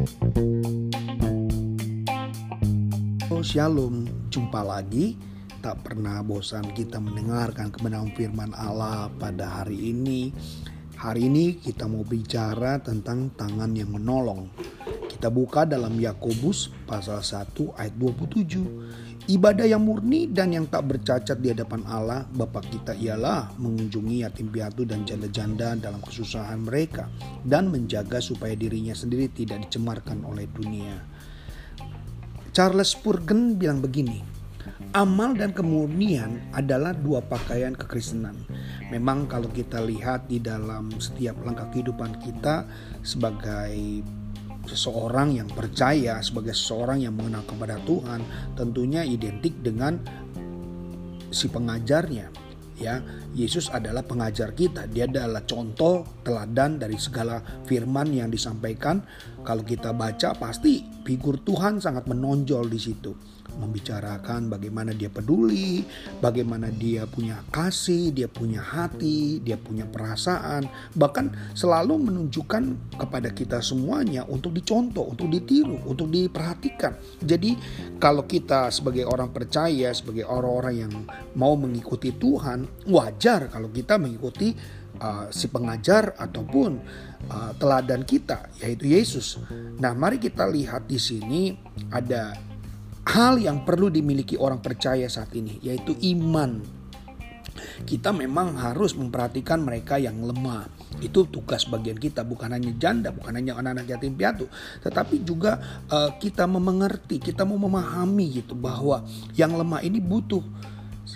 Oh Shalom, jumpa lagi. Tak pernah bosan kita mendengarkan kebenaran firman Allah pada hari ini. Hari ini kita mau bicara tentang tangan yang menolong. Kita buka dalam Yakobus pasal 1 ayat 27. Ibadah yang murni dan yang tak bercacat di hadapan Allah Bapa kita ialah mengunjungi yatim piatu dan janda-janda dalam kesusahan mereka dan menjaga supaya dirinya sendiri tidak dicemarkan oleh dunia. Charles Spurgeon bilang begini, amal dan kemurnian adalah dua pakaian kekristenan. Memang kalau kita lihat di dalam setiap langkah kehidupan kita sebagai seseorang yang percaya, sebagai seseorang yang mengenal kepada Tuhan, tentunya identik dengan si pengajarnya. Ya, Yesus adalah pengajar kita. Dia adalah contoh teladan dari segala firman yang disampaikan. Kalau kita baca pasti figur Tuhan sangat menonjol di situ membicarakan bagaimana dia peduli, bagaimana dia punya kasih, dia punya hati, dia punya perasaan, bahkan selalu menunjukkan kepada kita semuanya untuk dicontoh, untuk ditiru, untuk diperhatikan. Jadi kalau kita sebagai orang percaya, sebagai orang-orang yang mau mengikuti Tuhan, wajar kalau kita mengikuti uh, si pengajar ataupun uh, teladan kita yaitu Yesus. Nah, mari kita lihat di sini ada hal yang perlu dimiliki orang percaya saat ini, yaitu iman. Kita memang harus memperhatikan mereka yang lemah. Itu tugas bagian kita, bukan hanya janda, bukan hanya anak-anak yatim piatu, tetapi juga uh, kita memengerti, kita mau memahami gitu bahwa yang lemah ini butuh.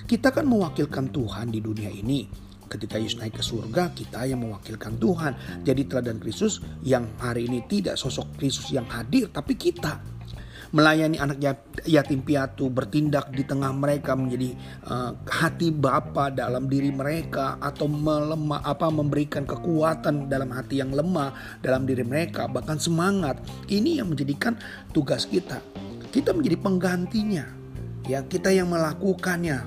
Kita kan mewakilkan Tuhan di dunia ini ketika Yesus naik ke surga, kita yang mewakilkan Tuhan. Jadi teladan Kristus yang hari ini tidak sosok Kristus yang hadir, tapi kita melayani anak yatim piatu, bertindak di tengah mereka menjadi uh, hati Bapa dalam diri mereka atau melemah apa memberikan kekuatan dalam hati yang lemah dalam diri mereka, bahkan semangat. Ini yang menjadikan tugas kita. Kita menjadi penggantinya. Ya, kita yang melakukannya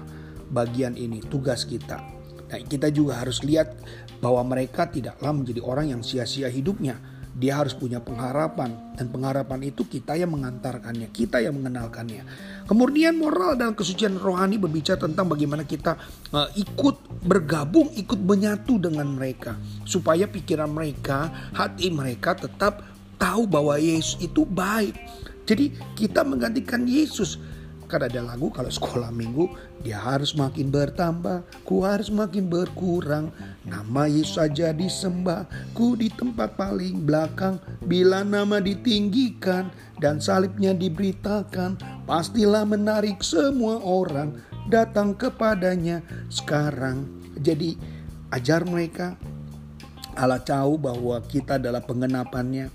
bagian ini tugas kita. Nah, kita juga harus lihat bahwa mereka tidaklah menjadi orang yang sia-sia hidupnya dia harus punya pengharapan dan pengharapan itu kita yang mengantarkannya, kita yang mengenalkannya. Kemudian moral dan kesucian rohani berbicara tentang bagaimana kita uh, ikut bergabung, ikut menyatu dengan mereka supaya pikiran mereka, hati mereka tetap tahu bahwa Yesus itu baik. Jadi kita menggantikan Yesus Kan ada lagu kalau sekolah minggu dia harus makin bertambah, ku harus makin berkurang. Nama Yesus saja disembah, ku di tempat paling belakang. Bila nama ditinggikan dan salibnya diberitakan, pastilah menarik semua orang datang kepadanya sekarang. Jadi ajar mereka Allah tahu bahwa kita adalah pengenapannya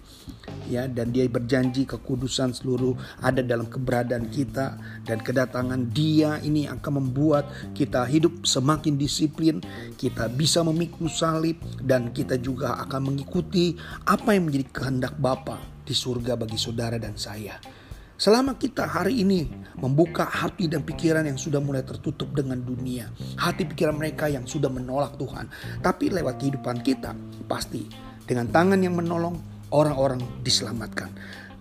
ya dan dia berjanji kekudusan seluruh ada dalam keberadaan kita dan kedatangan dia ini akan membuat kita hidup semakin disiplin kita bisa memikul salib dan kita juga akan mengikuti apa yang menjadi kehendak Bapa di surga bagi saudara dan saya. Selama kita hari ini membuka hati dan pikiran yang sudah mulai tertutup dengan dunia, hati pikiran mereka yang sudah menolak Tuhan, tapi lewat kehidupan kita, pasti dengan tangan yang menolong, orang-orang diselamatkan.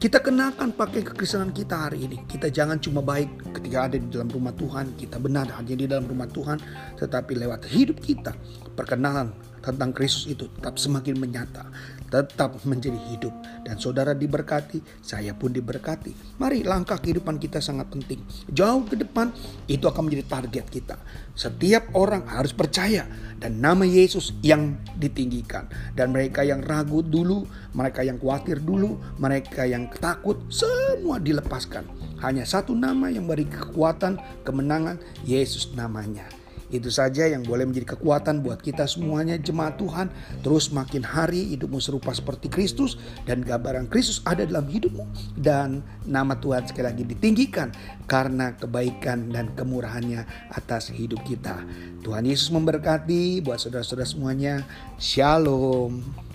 Kita kenakan pakai kekristenan kita hari ini. Kita jangan cuma baik ketika ada di dalam rumah Tuhan, kita benar hanya di dalam rumah Tuhan, tetapi lewat hidup kita, perkenalan tentang Kristus itu tetap semakin menyata, tetap menjadi hidup. Dan saudara diberkati, saya pun diberkati. Mari langkah kehidupan kita sangat penting. Jauh ke depan itu akan menjadi target kita. Setiap orang harus percaya dan nama Yesus yang ditinggikan. Dan mereka yang ragu dulu, mereka yang khawatir dulu, mereka yang takut, semua dilepaskan. Hanya satu nama yang beri kekuatan, kemenangan, Yesus namanya. Itu saja yang boleh menjadi kekuatan buat kita semuanya jemaat Tuhan. Terus makin hari hidupmu serupa seperti Kristus dan gambaran Kristus ada dalam hidupmu. Dan nama Tuhan sekali lagi ditinggikan karena kebaikan dan kemurahannya atas hidup kita. Tuhan Yesus memberkati buat saudara-saudara semuanya. Shalom.